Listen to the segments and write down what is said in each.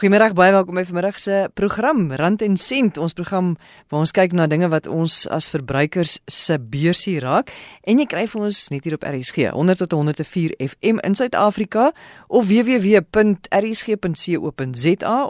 Goeiemôre, baie welkom by vanmiddag se program Rand en Sent. Ons program waar ons kyk na dinge wat ons as verbruikers se beursie raak en jy kry vir ons net hier op RSG 100 tot 104 FM in Suid-Afrika of www.rsg.co.za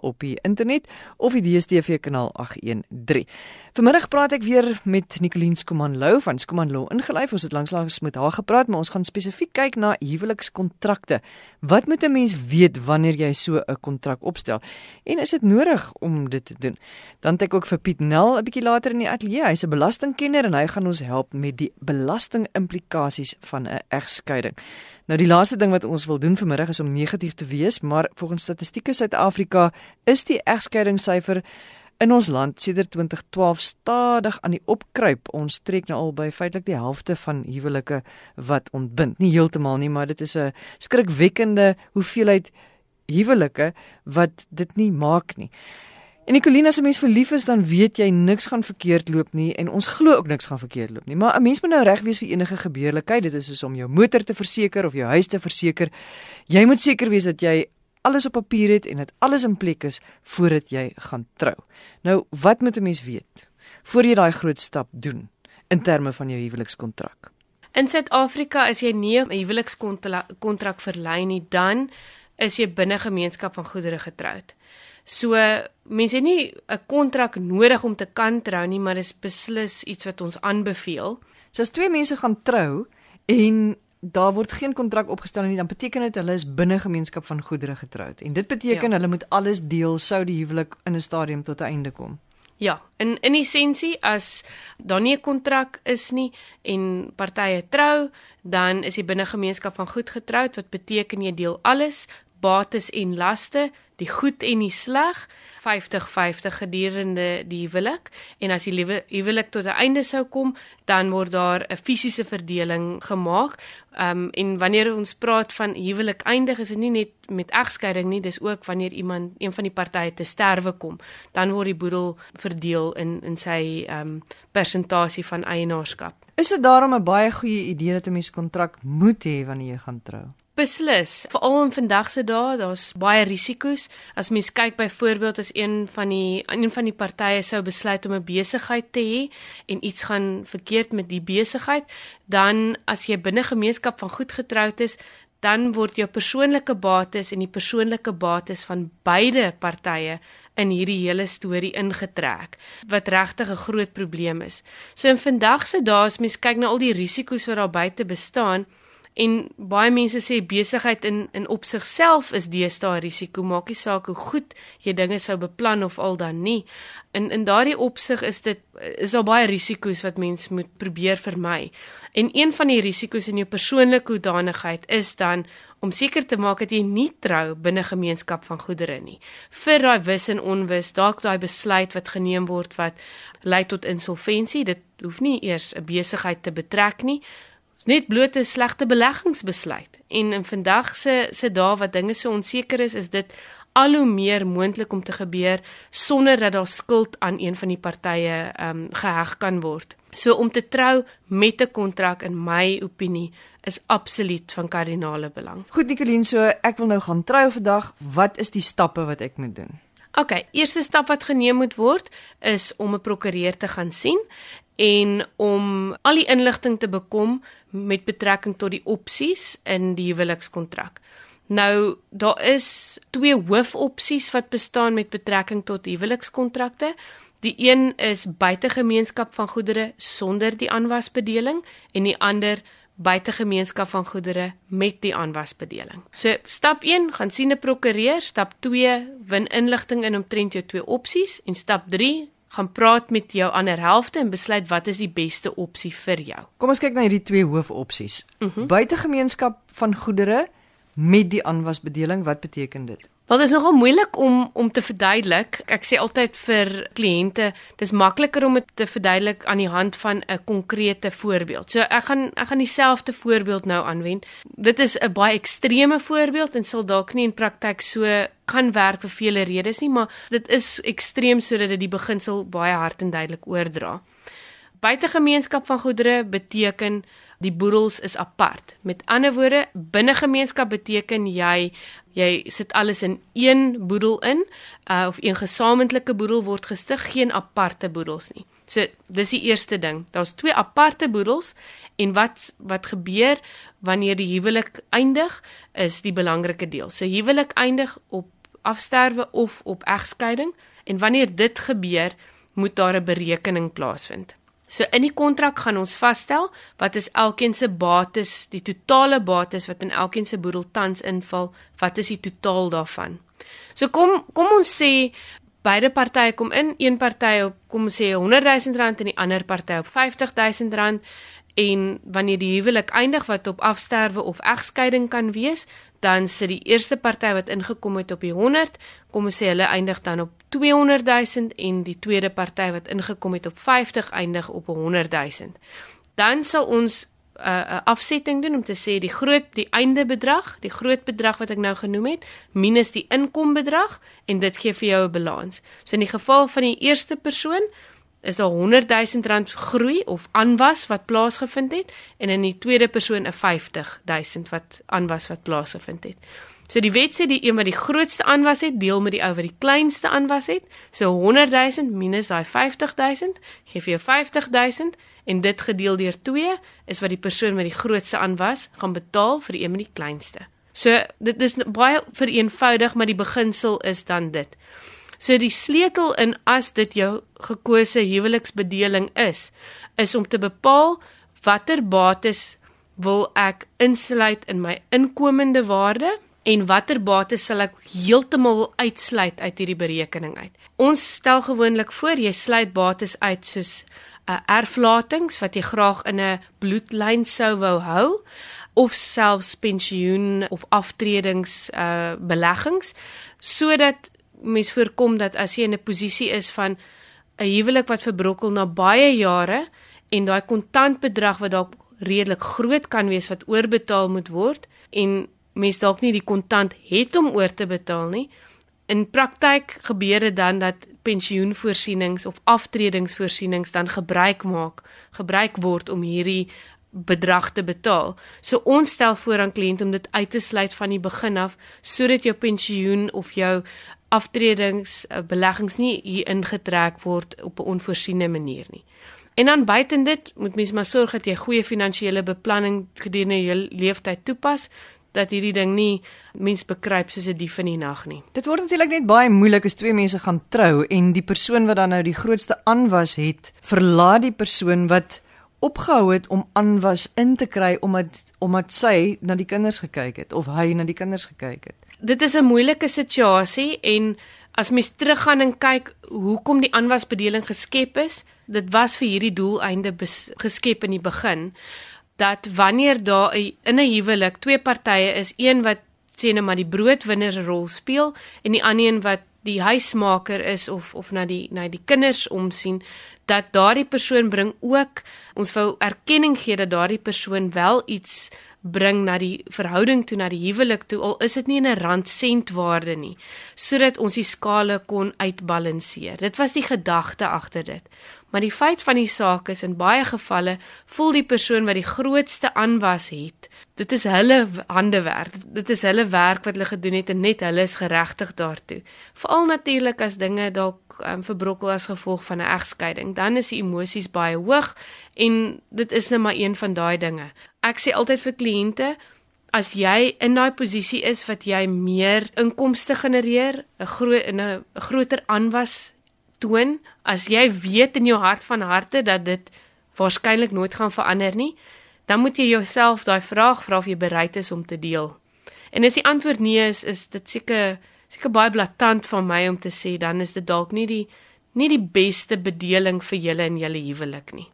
op die internet of die DStv kanaal 813. Vanmiddag praat ek weer met Nicoline Skuman Lou van Skuman Law ingelyf. Ons het lankslaas met haar gepraat, maar ons gaan spesifiek kyk na huwelikskontrakte. Wat moet 'n mens weet wanneer jy so 'n kontrak opstel? En is dit nodig om dit te doen? Dan het ek ook vir Piet Nel 'n bietjie later in die ateljee. Hy's 'n belastingkenner en hy gaan ons help met die belastingimplikasies van 'n egskeiding. Nou die laaste ding wat ons wil doen vanmiddag is om negatief te wees, maar volgens statistieke Suid-Afrika is die egskeidingssyfer in ons land sedert 2012 stadig aan die opkruip. Ons trek nou al by feitelik die helfte van huwelike wat ontbind. Nie heeltemal nie, maar dit is 'n skrikwekkende hoeveelheid huwelike wat dit nie maak nie. En Nicolina, as 'n mens verlief is, dan weet jy niks gaan verkeerd loop nie en ons glo ook niks gaan verkeerd loop nie. Maar 'n mens moet nou reg wees vir enige gebeurlikheid. Dit is soos om jou motor te verseker of jou huis te verseker. Jy moet seker wees dat jy alles op papier het en dit alles in plek is voordat jy gaan trou. Nou, wat moet 'n mens weet voor jy daai groot stap doen in terme van jou huwelikskontrak? In Suid-Afrika is jy nie 'n huwelikskontrak verlei nie, dan is jy binne gemeenskap van goedere getroud. So mense het nie 'n kontrak nodig om te kan trou nie, maar dis beslis iets wat ons aanbeveel. So as twee mense gaan trou en daar word geen kontrak opgestel nie, dan beteken dit hulle is binne gemeenskap van goedere getroud. En dit beteken ja. hulle moet alles deel sou die huwelik in 'n stadium tot 'n einde kom. Ja, in in essensie as daar nie 'n kontrak is nie en partye trou, dan is jy binne gemeenskap van goed getroud wat beteken jy deel alles bates en laste, die goed en die sleg, 50-50 gedurende die huwelik en as die huwelik tot 'n einde sou kom, dan word daar 'n fisiese verdeling gemaak. Ehm um, en wanneer ons praat van huwelik eindig, is dit nie net met egskeiding nie, dis ook wanneer iemand een van die partye te sterwe kom, dan word die boedel verdeel in in sy ehm um, persentasie van eienaarskap. Is dit daarom 'n baie goeie idee dat 'n mens kontrak moet hê wanneer jy gaan trou? Beslis, veral in vandag se dae, daar's baie risiko's. As mens kyk byvoorbeeld as een van die een van die partye sou besluit om 'n besigheid te hê en iets gaan verkeerd met die besigheid, dan as jy binne gemeenskap van goed getroud is, dan word jou persoonlike bates en die persoonlike bates van beide partye in hierdie hele storie ingetrek wat regtig 'n groot probleem is. So in vandag se dae as mens kyk na al die risiko's wat daar buite bestaan, En baie mense sê besigheid in in op sigself is deesdae risiko, maak nie saak hoe goed jy dinge sou beplan of al dan nie. In in daardie opsig is dit is daar baie risiko's wat mens moet probeer vermy. En een van die risiko's in jou persoonlike hoedanigheid is dan om seker te maak dat jy nie trou binne gemeenskap van goedere nie. Vir daai wis en onwis, dalk daai besluit wat geneem word wat lei tot insolventie, dit hoef nie eers 'n besigheid te betrek nie net bloot 'n slegte beleggingsbesluit. En in vandag se se dae wat dinge so onseker is, is dit al hoe meer moontlik om te gebeur sonder dat daar skuld aan een van die partye ehm um, geheg kan word. So om te trou met 'n kontrak in my opinie is absoluut van kardinale belang. Goed Nicoline, so ek wil nou gaan trou vandag. Wat is die stappe wat ek moet doen? OK, eerste stap wat geneem moet word is om 'n prokureur te gaan sien en om al die inligting te bekom met betrekking tot die opsies in die huwelikskontrak. Nou daar is twee hoofopsies wat bestaan met betrekking tot huwelikskontrakte. Die een is buitegemeenskap van goedere sonder die aanwasbedeling en die ander buitegemeenskap van goedere met die aanwasbedeling. So stap 1 gaan sien 'n prokureur, stap 2 win inligting in omtrent jou twee opsies en stap 3 gaan praat met jou ander helfte en besluit wat is die beste opsie vir jou. Kom ons kyk na hierdie twee hoofopsies. Mhm. -huh. Buitegemeenskap van goedere met die aanwasbedeling, wat beteken dit? Wel dit is nogal moeilik om om te verduidelik. Ek sê altyd vir kliënte, dis makliker om dit te verduidelik aan die hand van 'n konkrete voorbeeld. So ek gaan ek gaan dieselfde voorbeeld nou aanwend. Dit is 'n baie ekstreme voorbeeld en sal dalk nie in praktyk so kan werk vir vele redes nie, maar dit is ekstreem sodat dit die beginsel baie hard en duidelik oordra. Buitegemeenskap van goedere beteken die boedels is apart. Met ander woorde, binne gemeenskap beteken jy jy sit alles in een boedel in uh, of een gesamentlike boedel word gestig, geen aparte boedels nie. So dis die eerste ding. Daar's twee aparte boedels en wat wat gebeur wanneer die huwelik eindig is die belangrike deel. So huwelik eindig op afsterwe of op egskeiding en wanneer dit gebeur, moet daar 'n berekening plaasvind. So in die kontrak gaan ons vasstel wat is elkeen se bates, die totale bates wat in elkeen se boedel tans inval, wat is die totaal daarvan. So kom kom ons sê beide partye kom in, een party op kom ons sê 100 000 rand en die ander party op 50 000 rand en wanneer die huwelik eindig wat op afsterwe of egskeiding kan wees, dan sit die eerste party wat ingekom het op die 100, kom ons sê hulle eindig dan op 200 000 en die tweede party wat ingekom het op 50 eindig op 100 000. Dan sal ons 'n uh, afsetting doen om te sê die groot die einde bedrag, die groot bedrag wat ek nou genoem het, minus die inkombedrag en dit gee vir jou 'n balans. So in die geval van die eerste persoon is daar 100 000 rand groei of aanwas wat plaasgevind het en in die tweede persoon 'n 50 000 wat aanwas wat plaasgevind het. So die wet sê die een wat die grootste aanwas het, deel met die ou wat die kleinste aanwas het. So 100 000 minus daai 50 000 gee vir jou 50 000 en dit gedeel deur 2 is wat die persoon met die grootste aanwas gaan betaal vir die een met die kleinste. So dit is baie vereenvoudig, maar die beginsel is dan dit. So die sleutel in as dit jou gekose huweliksbedeling is, is om te bepaal watter bates wil ek insluit in my inkomende waarde en watter bates sal ek heeltemal uitsluit uit hierdie berekening uit. Ons stel gewoonlik voor jy sluit bates uit soos 'n uh, erflatings wat jy graag in 'n bloedlyn sou wou hou of selfs pensioen of aftredings uh beleggings sodat mens voorkom dat as jy in 'n posisie is van 'n huwelik wat verbrokkel na baie jare en daai kontantbedrag wat dalk redelik groot kan wees wat oorbetaal moet word en mens dalk nie die kontant het om oor te betaal nie. In praktyk gebeur dit dan dat pensioenvoorsienings of aftredingsvoorsienings dan gebruik maak, gebruik word om hierdie bedrag te betaal. So ons stel voor aan kliënt om dit uit te sluit van die begin af sodat jou pensioen of jou aftredings uh, beleggings nie hier ingetrek word op 'n onvoorsiene manier nie. En dan buiten dit moet mens maar sorg dat jy goeie finansiële beplanning gedurende jou lewenstyd toepas dat hierdie ding nie mens bekruip soos 'n dief in die nag nie. Dit word natuurlik net baie moeilik as twee mense gaan trou en die persoon wat dan nou die grootste aanwas het, verlaat die persoon wat opgehou het om aanwas in te kry omdat omdat sy na die kinders gekyk het of hy na die kinders gekyk het dit is 'n moeilike situasie en as mens teruggaan en kyk hoekom die aanwasbedeling geskep is, dit was vir hierdie doeleinde geskep in die begin dat wanneer daar in 'n huwelik twee partye is, een wat sê net maar die broodwinnersrol speel en die ander een wat die huismaker is of of na die na die kinders omsien dat daardie persoon bring ook ons wou erkenning gee dat daardie persoon wel iets bring na die verhouding toe na die huwelik toe al is dit nie 'n rand sent waarde nie sodat ons die skale kon uitbalanseer dit was die gedagte agter dit maar die feit van die saak is in baie gevalle voel die persoon wat die grootste aanwas het dit is hulle handewerk dit is hulle werk wat hulle gedoen het en net hulle is geregtig daartoe. Veral natuurlik as dinge dalk um, verbrokkel as gevolg van 'n egskeiding dan is die emosies baie hoog en dit is net maar een van daai dinge. Ek sê altyd vir kliënte as jy in daai posisie is wat jy meer inkomste genereer, 'n groot 'n groter aanwas toon, as jy weet in jou hart van harte dat dit waarskynlik nooit gaan verander nie, dan moet jy jouself daai vraag vra of jy bereid is om te deel. En as die antwoord nee is, is dit seker seker baie blaatant van my om te sê dan is dit dalk nie die nie die beste bedeling vir julle in julle huwelik nie.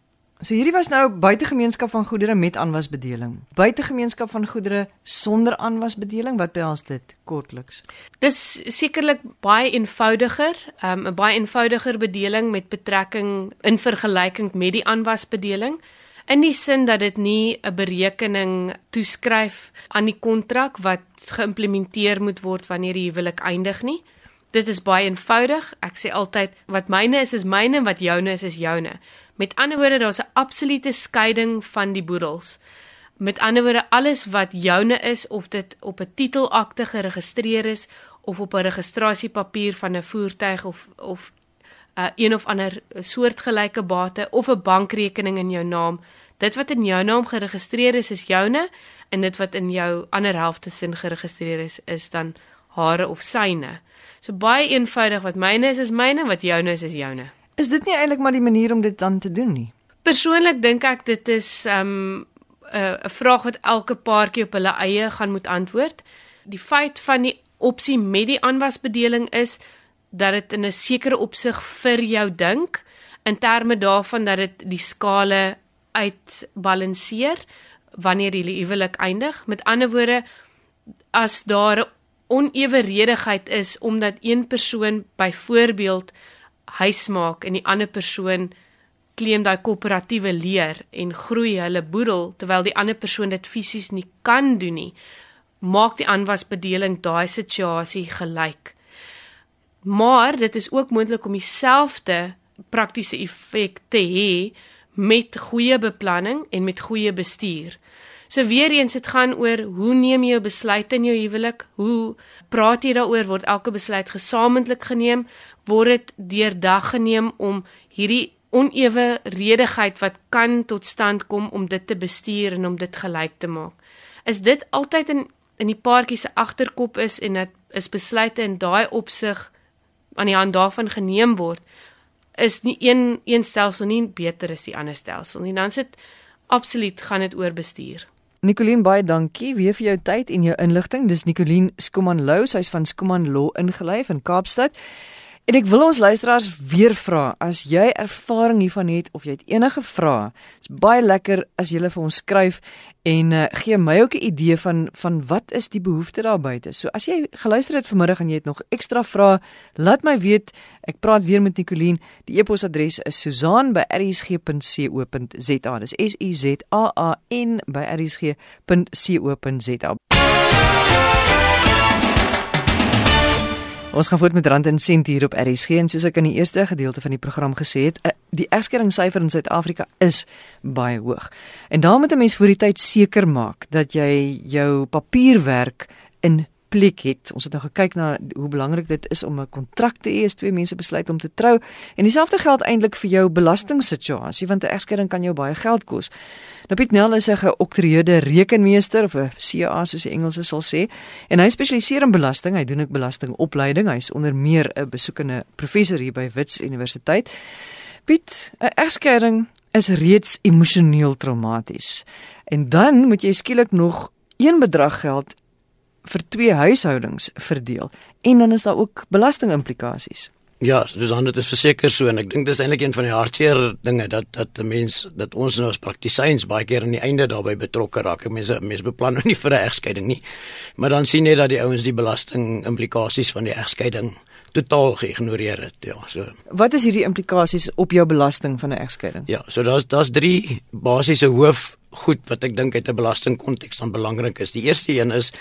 So hierdie was nou buitegemeenskap van goedere met aanwasbedeling. Buitegemeenskap van goedere sonder aanwasbedeling, wat behels dit kortliks? Dis sekerlik baie eenvoudiger, um, 'n um, baie eenvoudiger bedeling met betrekking in vergelyking met die aanwasbedeling in die sin dat dit nie 'n berekening toeskryf aan die kontrak wat geïmplementeer moet word wanneer die huwelik eindig nie. Dit is baie eenvoudig. Ek sê altyd wat myne is is myne en wat joune is is joune. Met ander woorde, daar's 'n absolute skeiding van die boedels. Met ander woorde alles wat joune is of dit op 'n titelakte geregistreer is of op 'n registrasiepapier van 'n voertuig of of uh, een of ander soortgelyke bate of 'n bankrekening in jou naam. Dit wat in jou naam geregistreer is, is joune en dit wat in jou ander helfte sin geregistreer is, is dan hare of syne. So baie eenvoudig wat myne is is myne, wat joune is is joune. Is dit nie eintlik maar die manier om dit dan te doen nie? Persoonlik dink ek dit is um 'n uh, vraag wat elke paartjie op hulle eie gaan moet antwoord. Die feit van die opsie met die aanwasbedeling is dat dit in 'n sekere opsig vir jou dink in terme daarvan dat dit die skale uitbalanseer wanneer jy huwelik eindig. Met ander woorde, as daar 'n oneweredigheid is omdat een persoon byvoorbeeld huis maak en die ander persoon klim daai koöperatiewe leer en groei hulle boedel terwyl die ander persoon dit fisies nie kan doen nie maak die aanwasbedeling daai situasie gelyk. Maar dit is ook moontlik om dieselfde praktiese effek te hê met goeie beplanning en met goeie bestuur So weer eens dit gaan oor hoe neem jy jou besluit in jou huwelik? Hoe praat jy daaroor? Word elke besluit gesamentlik geneem? Word dit deurdag geneem om hierdie onewe redigheid wat kan tot stand kom om dit te bestuur en om dit gelyk te maak. Is dit altyd in in die paartjie se agterkop is en dit is besluite in daai opsig aan die hand daarvan geneem word is nie een een stelsel nie beter as die ander stelsel nie. Dan sit absoluut gaan dit oor bestuur. Nicoline baie dankie weer vir jou tyd en jou inligting. Dis Nicoline Skuman Lou, sy's van Skuman Law ingelyf in Kaapstad. En ek wil ons luisteraars weer vra, as jy ervaring hiervan het of jy het enige vrae, is baie lekker as jy vir ons skryf en uh, gee my ook 'n idee van van wat is die behoefte daar buite. So as jy geluister het vanmiddag en jy het nog ekstra vrae, laat my weet. Ek praat weer met Nicoline. Die e-posadres is susan@rsg.co.za. Dis S U Z A A N by rsg.co.za. Ons gaan voort met rand en sent hier op RSG en soos ek in die eerste gedeelte van die program gesê het, eh, die egskeringssyfer in Suid-Afrika is baie hoog. En daarom moet 'n mens vir die tyd seker maak dat jy jou papierwerk in plek het. Ons het nou gekyk na hoe belangrik dit is om 'n kontrak te hê as twee mense besluit om te trou. En dieselfde geld eintlik vir jou belastingssituasie want 'n egskeiding kan jou baie geld kos. Nou Piet Nel is 'n geoktreerde rekenmeester of 'n CA soos die Engelse sal sê en hy spesialiseer in belasting. Hy doen ook belastingopleiding. Hy's onder meer 'n besoekende professor hier by Wits Universiteit. Piet, 'n egskeiding is reeds emosioneel traumaties. En dan moet jy skielik nog een bedrag geld vir twee huishoudings verdeel en dan is daar ook belastingimplikasies. Ja, dus dan dit is verseker so en ek dink dis eintlik een van die hartseer dinge dat dat 'n mens dat ons nou as praktisyns baie keer aan die einde daarbey betrokke raak. Mense mense beplan nou nie vir 'n egskeiding nie. Maar dan sien jy dat die ouens die belastingimplikasies van die egskeiding totaal geïgnoreer het. Ja, so. Wat is hierdie implikasies op jou belasting van 'n egskeiding? Ja, so daar's daar's drie basiese hoof goed wat ek dink uit 'n belastingkonteks dan belangrik is. Die eerste een is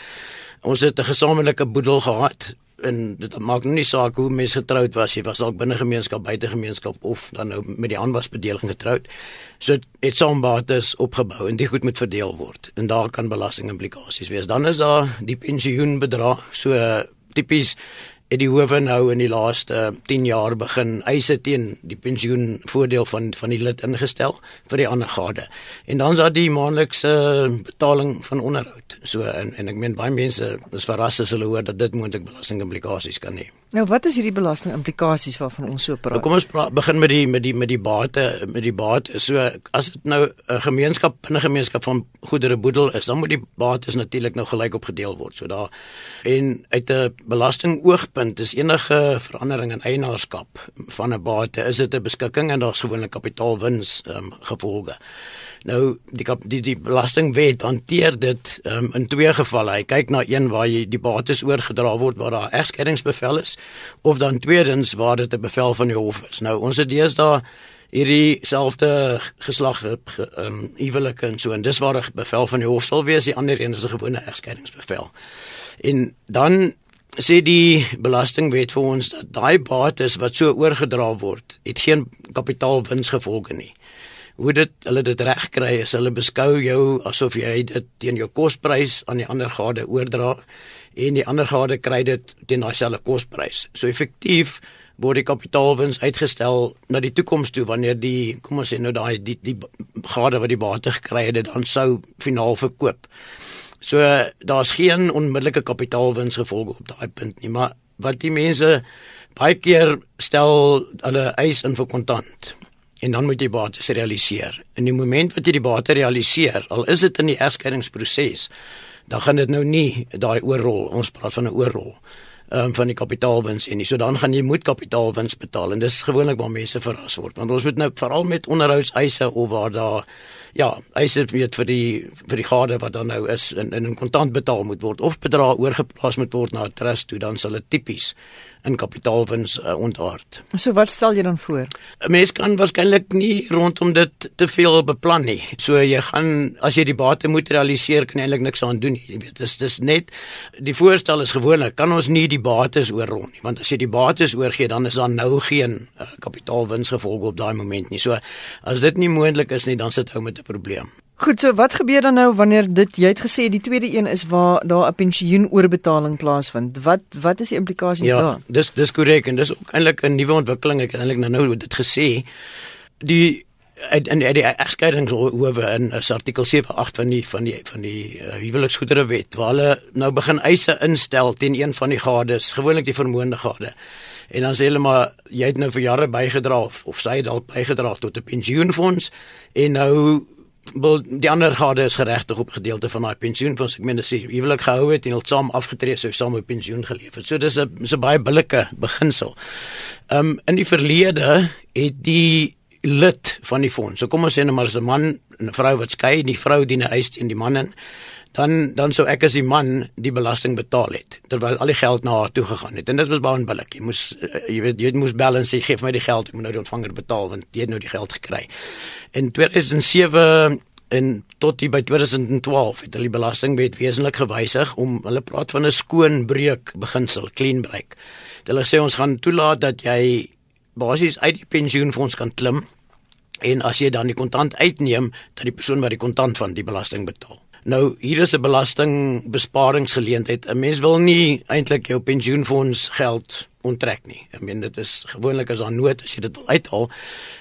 ons het 'n gesamentlike boedel gehad en dit maak nou nie saak hoe mense getroud was jy was dalk binne gemeenskap buite gemeenskap of dan nou met die aanwasbedeling getroud. So dit saambates opgebou en dit goed moet verdeel word en daar kan belastingimplikasies wees. Dan is daar die pensioenbedrag. So tipies het die howe nou in die laaste 10 jaar begin eise teen die pensioen voordeel van van die lid ingestel vir die ander gade. En dan is daar die maandelikse betaling van onderhoud. So en en ek meen baie mense is verras as hulle hoor dat dit moontlik belastingimplikasies kan hê. Nou wat is hierdie belastingimplikasies waarvan ons so praat? Nou, kom ons praat begin met die met die met die bate met die bate. So as dit nou 'n gemeenskap binne gemeenskap van goedere boedel is, dan moet die bates natuurlik nou gelyk opgedeel word. So daar en uit 'n belastingoogpunt is enige verandering in eienaarskap van 'n bate, is dit 'n beskikking en daar's gewoonlik kapitaalwins um, gevolge. Nou die die die belastingwet hanteer dit um, in twee gevalle. Hy kyk na een waar jy die bates oorgedra word waar daar egskeidingsbevel is of dan tweedens waar dit 'n bevel van die hof is. Nou ons het deesdae hierdie selfde geslag um, huwelike en so en dis waar 'n bevel van die hof sal wees, die ander een is 'n gewone egskeidingsbevel. En dan sê die belastingwet vir ons dat daai bates wat so oorgedra word, het geen kapitaalwins gevolge nie hoe dit hulle dit reg kry is hulle beskou jou asof jy dit teen jou kosprys aan die ander gade oordra en die ander gade kry dit teen daai selfde kosprys. So effektief word die kapitaalwins uitgestel na die toekoms toe wanneer die kom ons sê nou daai die die gade wat die bate gekry het dan sou finaal verkoop. So daar's geen onmiddellike kapitaalwins gevolg op daai punt nie, maar wat die mense baie keer stel hulle eis in vir kontant en dan moet jy bates realiseer. In die oomblik wat jy die bate realiseer, al is dit in die egskeidingsproses, dan gaan dit nou nie daai oorrol, ons praat van 'n oorrol um, van die kapitaalwins en nie. So dan gaan jy moet kapitaalwins betaal en dis gewoonlik waar mense verras word. Want ons moet nou veral met onderhoudseise of waar daar ja, eise weet vir die vir die gade wat dan nou is in in kontant betaal moet word of bedrag oorgeplaas moet word na 'n trust toe dan sal dit tipies in kapitaalwins uh, ontaard. So wat stel jy dan voor? 'n Mens kan waarskynlik nie rondom dit te veel beplan nie. So jy gaan as jy die bate moet realiseer kan eintlik niks aan doen nie. Jy weet, dis dis net die voorstel is gewoonlik kan ons nie die bates oorrol nie, want as jy die bates oorgee dan is daar nou geen uh, kapitaalwins gevolg op daai moment nie. So as dit nie moontlik is nie, dan sit ou met 'n probleem. Goed, so wat gebeur dan nou wanneer dit jy het gesê die tweede een is waar daar 'n pensioen oorbetaling plaasvind? Wat wat is die implikasies ja, daar? Ja, dis dis korrek en dis ook eintlik 'n nuwe ontwikkeling. Ek het eintlik nou nou dit gesê. Die en die, die egskeidingshowe in is artikel 78 van die van die van die uh, huweliksgoedere wet waar hulle nou begin eise instel teen een van die gades, gewoonlik die vermoënde gade. En dan sê hulle maar jy het nou vir jare bygedra of, of sy het dalk bygedra tot 'n pensioenfonds en nou wil die ander gade is geregtig op gedeelte van daai pensioenfonds. Ek meen as jy huwelik gehou het en hulle saam afgetree sou saam 'n pensioen geleef het. So dis 'n dis 'n baie billike beginsel. Um in die verlede het die lid van die fonds. So kom ons sê nou maar as 'n man en 'n vrou wat skei, die vrou dien 'n eis teen die man in dan dan sou ek as die man die belasting betaal het terwyl al die geld na haar toe gegaan het en dit was baie onbillik jy moes uh, jy weet jy moes balance gee vir my die geld ek moet nou die ontvanger betaal want jy het nou die geld gekry in 2007 en tot die by 2012 het hulle die belastingwet wesentlik gewysig om hulle praat van 'n skoon breuk beginsel clean break. Hulle sê ons gaan toelaat dat jy basies uit die pensioenfonds kan klim en as jy dan die kontant uitneem dat die persoon wat die kontant van die belasting betaal. Nou hier is 'n belastingbesparingsgeleentheid. 'n Mens wil nie eintlik jou pensioenfonds geld onttrek nie. Ek meen dit is gewoonlik as daar nood as jy dit wil uithaal.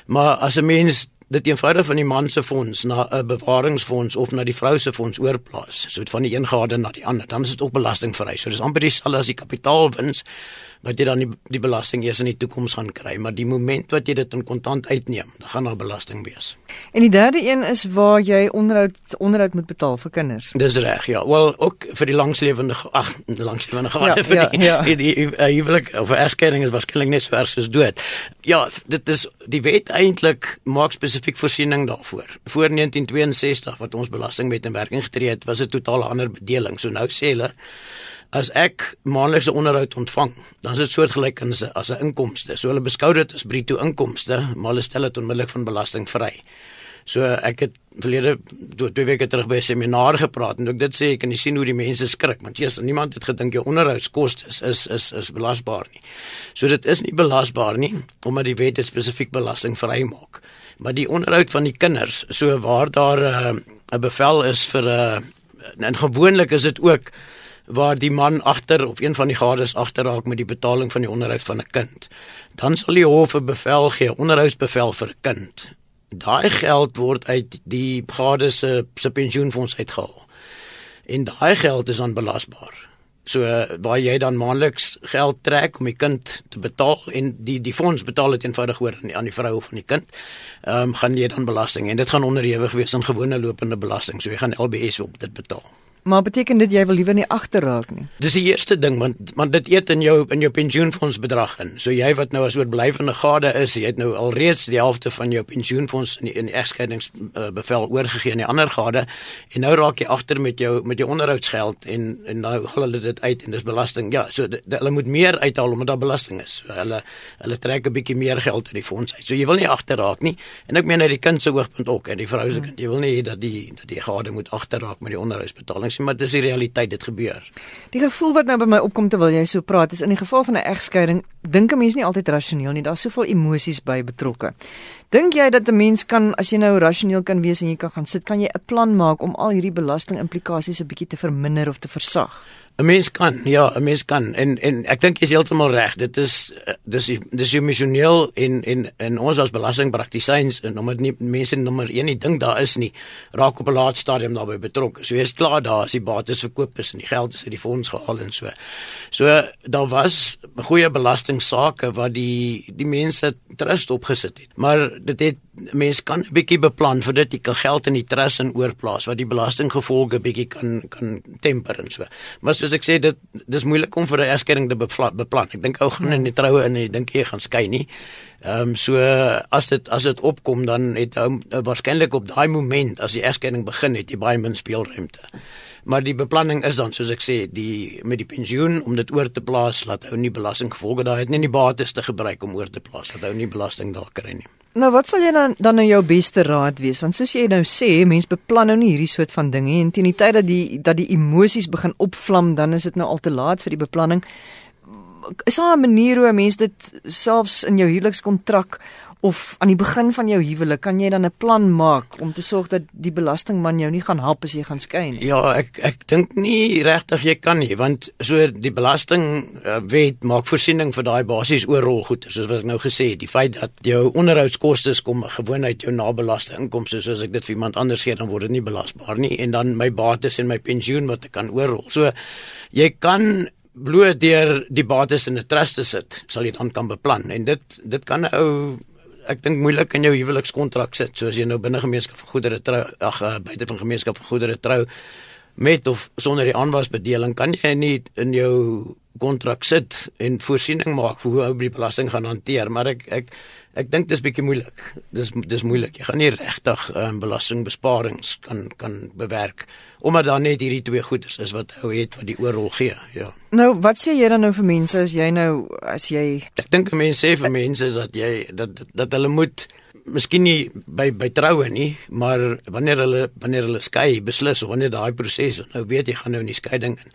Maar as 'n mens dit eenvoudig van die man se fonds na 'n bewaringsfonds of na die vrou se fonds oorplaas, so van die een gade na die ander, dan is dit ook belastingvry. So dis amper dieselfde as die kapitaalwins wat jy dan die, die belasting eers in die toekoms gaan kry, maar die moment wat jy dit in kontant uitneem, dan gaan daar belasting wees. En die derde een is waar jy onderhoud onderhoud moet betaal vir kinders. Dis reg, ja. Wel ook vir die langslewende ag, langslewende gade ja, vir ja, die, ja. die, die, die uh, huwelik of egskeiding is waarskynlik net so erg soos dood. Ja, dit is die wet eintlik maak spesifiek voorsiening daarvoor. Voor 1962 wat ons belastingwet in werking getree het, was dit totaal ander bedeling. So nou sê hulle as ek maandelikse onderhoud ontvang, dan is dit soortgelyk as 'n as 'n inkomste. So hulle beskou dit as bruto inkomste, maar hulle stel dit onmiddellik van belasting vry. So ek het verlede twee weke terug by 'n seminar gepraat en ek dit sê ek kan sien hoe die mense skrik want jy's niemand het gedink jou onderhoudskoste is is is is belasbaar nie. So dit is nie belasbaar nie omdat die wet dit spesifiek belasting vry maak. Maar die onderhoud van die kinders, so waar daar eh, 'n uh, bevel is vir 'n uh, en gewoonlik is dit ook waar die man agter of een van die gades agterraak met die betaling van die onderhoud van 'n kind. Dan sal die hof 'n bevel gee, onderhoudsbevel vir 'n kind. Daai geld word uit die gades se se pensioenfonds uitgehaal. En daai geld is aanbelasbaar. So waar jy dan maandeliks geld trek om die kind te betaal en die die fonds betaal dit eenvoudig oor aan die, aan die vrou of aan die kind. Ehm um, gaan jy dan belasting en dit gaan onderhewig wees aan gewone lopende belasting. So jy gaan LBS op dit betaal. Maar beteken dit jy wil liewer nie agterraak nie? Dis die eerste ding want want dit eet in jou in jou pensioenfonds bedrag in. So jy wat nou as oorblywende gade is, jy het nou alreeds die helfte van jou pensioenfonds in die, in die egskeidingsbevel uh, oorgegee aan die ander gade en nou raak jy agter met jou met jou onderhoudsgeld en en nou haal hulle dit uit en dis belasting. Ja, so de, de, hulle moet meer uithaal omdat daar belasting is. So hulle hulle trek 'n bietjie meer geld uit die fonds uit. So jy wil nie agterraak nie. En ek meen uit die kind se oogpunt ook en die vrou se kind. Jy wil nie dat die dat die gade moet agterraak met die onderhoudsbetaling is nie, maar dis die realiteit, dit gebeur. Die gevoel wat nou by my opkom terwyl jy so praat, is in die geval van 'n egskeiding, dink 'n mens nie altyd rasioneel nie. Daar's soveel emosies by betrokke. Dink jy dat 'n mens kan as jy nou rasioneel kan wees en jy kan gaan sit, kan jy 'n plan maak om al hierdie belasting implikasies 'n bietjie te verminder of te versag? 'n Mens kan, ja, 'n mens kan en en ek dink jy is heeltemal reg. Dit is dis dis emosioneel en en en ons as belastingpraktisyns en omdat nie mense nommer 1 nie dink daar is nie raak op 'n laat stadium daarbey betrokke. So jy's klaar daar as die bates verkoop is en die geld is uit die fonds gehaal en so. So daar was goeie belastingsaake wat die die mense trust opgesit het. Maar dit het mense kan 'n bietjie beplan vir dit jy kan geld in die trust en oorplaas wat die belastinggevolge bietjie kan kan temper en so. Maar soos ek sê dit dis moeilik om vir 'n egskeiding te beplan. Ek dink ou gaan in die troue in en ek dink jy gaan skei nie. Ehm um, so as dit as dit opkom dan het ou uh, waarskynlik op daai moment as die egskeiding begin het jy baie min speelruimte. Maar die beplanning is dan soos ek sê die met die pensioen om dit oor te plaas laat ou nie belastinggevolge daai het nie die bates te gebruik om oor te plaas dat ou nie belasting daar kry nie. Nou wat sal jy dan dan nou jou beste raad wees want soos jy nou sê mense beplan nou nie hierdie soort van dinge en teen die tyd dat die dat die emosies begin opvlam dan is dit nou al te laat vir die beplanning. Is daar 'n manier hoe 'n mens dit selfs in jou huwelikskontrak of aan die begin van jou huwelik kan jy dan 'n plan maak om te sorg dat die belastingman jou nie gaan help as jy gaan skei nie. Ja, ek ek dink nie regtig jy kan nie want so die belasting uh, wet maak voorsiening vir daai basies oorrol goeder soos wat ek nou gesê het, die feit dat jou onderhoudskoste kom gewoon uit jou nabelaste inkomste soos ek dit vir iemand anders gee dan word dit nie belasbaar nie en dan my bates en my pensioen wat ek kan oorrol. So jy kan bloot deur die bates in 'n trust te sit, sal jy dan kan beplan en dit dit kan 'n ou ek dink moeilik in jou huwelikskontrak sit soos jy nou binne gemeenskap van goedere trou ag uh, buite van gemeenskap van goedere trou met of sonder die aanwasbedeling kan jy nie in jou kontrak sit en voorsiening maak vir hoe die belasting gaan hanteer maar ek ek ek dink dis bietjie moeilik. Dis dis moeilik. Jy gaan nie regtig um, belastingbesparings kan kan bewerk omdat daar net hierdie twee goeders is wat ou het wat die oorrol gee ja. Nou wat sê jy dan nou vir mense as jy nou as jy ek dink mense sê vir mense dat jy dat dat, dat hulle moet miskien nie by by troue nie, maar wanneer hulle wanneer hulle skei, beslis of wanneer daai proses nou weet jy gaan nou in die skeiding in.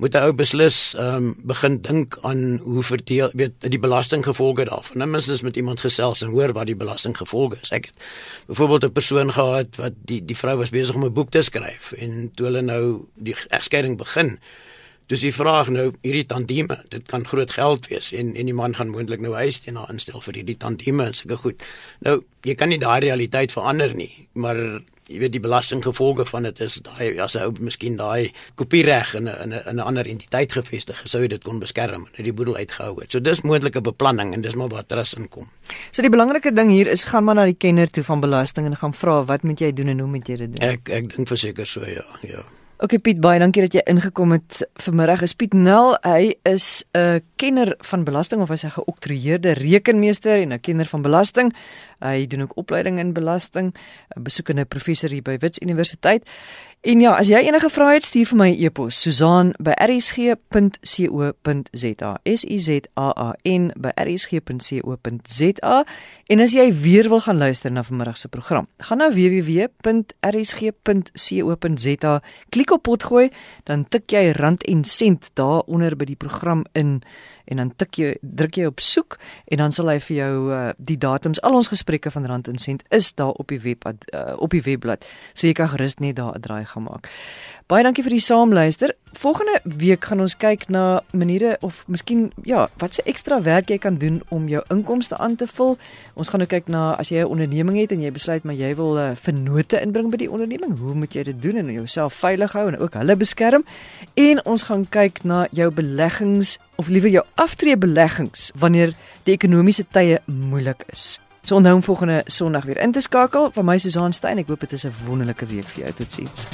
Moet hy ou beslis ehm um, begin dink aan hoe verdeel weet die belastinggevolge daarvan. Nou minstens met iemand gesels en hoor wat die belastinggevolge is. Ek het byvoorbeeld 'n persoon gehad wat die die vrou was besig om 'n boek te skryf en toe hulle nou die egskeiding begin Dis die vraag nou hierdie tandieme, dit kan groot geld wees en en die man gaan moontlik nou huis teen haar instel vir hierdie tandieme en sulke goed. Nou, jy kan nie daai realiteit verander nie, maar jy weet die belastinggevolge van dit is daai as hy miskien daai kopiereg in 'n in 'n 'n ander entiteit gevestig sou dit kon beskerm en die boedel uitgehou het. So dis moontlike beplanning en dis maar wat rus inkom. So die belangrike ding hier is gaan maar na die kenner toe van belasting en gaan vra wat moet jy doen en hoe moet jy dit doen? Ek ek dink verseker so ja, ja. Okay Piet, baie dankie dat jy ingekom het vanmiddag. Is Piet Nel, hy is 'n kenner van belasting of hy is 'n geoktroeëerde rekenmeester en 'n kenner van belasting. Hy doen ook opleiding in belasting, 'n besoekende professor hier by Wits Universiteit. En ja, as jy enige vrae het, stuur vir my 'n e e-pos, Susan@rsg.co.za. S U Z A A N rsg.co.za. En as jy weer wil gaan luister na vanmiddag se program, gaan na www.rsg.co.za, klik op potgooi, dan tik jy rand en sent daar onder by die program in en dan tik jy druk jy op soek en dan sal hy vir jou uh, die datums al ons gesprekke van Rand en Sent is daar op die web uh, op die webblad so jy kan gerus net daar 'n draai gaan maak. Baie dankie vir die saamluister. Volgende week gaan ons kyk na maniere of miskien ja, wat se ekstra werk jy kan doen om jou inkomste aan te vul. Ons gaan nou kyk na as jy 'n onderneming het en jy besluit maar jy wil uh, vennote inbring by die onderneming, hoe moet jy dit doen en jouself veilig hou en ook hulle beskerm? En ons gaan kyk na jou beleggings of liewer jou aftreebeleggings wanneer die ekonomiese tye moeilik is. So onthou volgende Sondag weer in te skakel. Van my Susan Stein, ek hoop dit is 'n wonderlike week vir jou. Totsiens.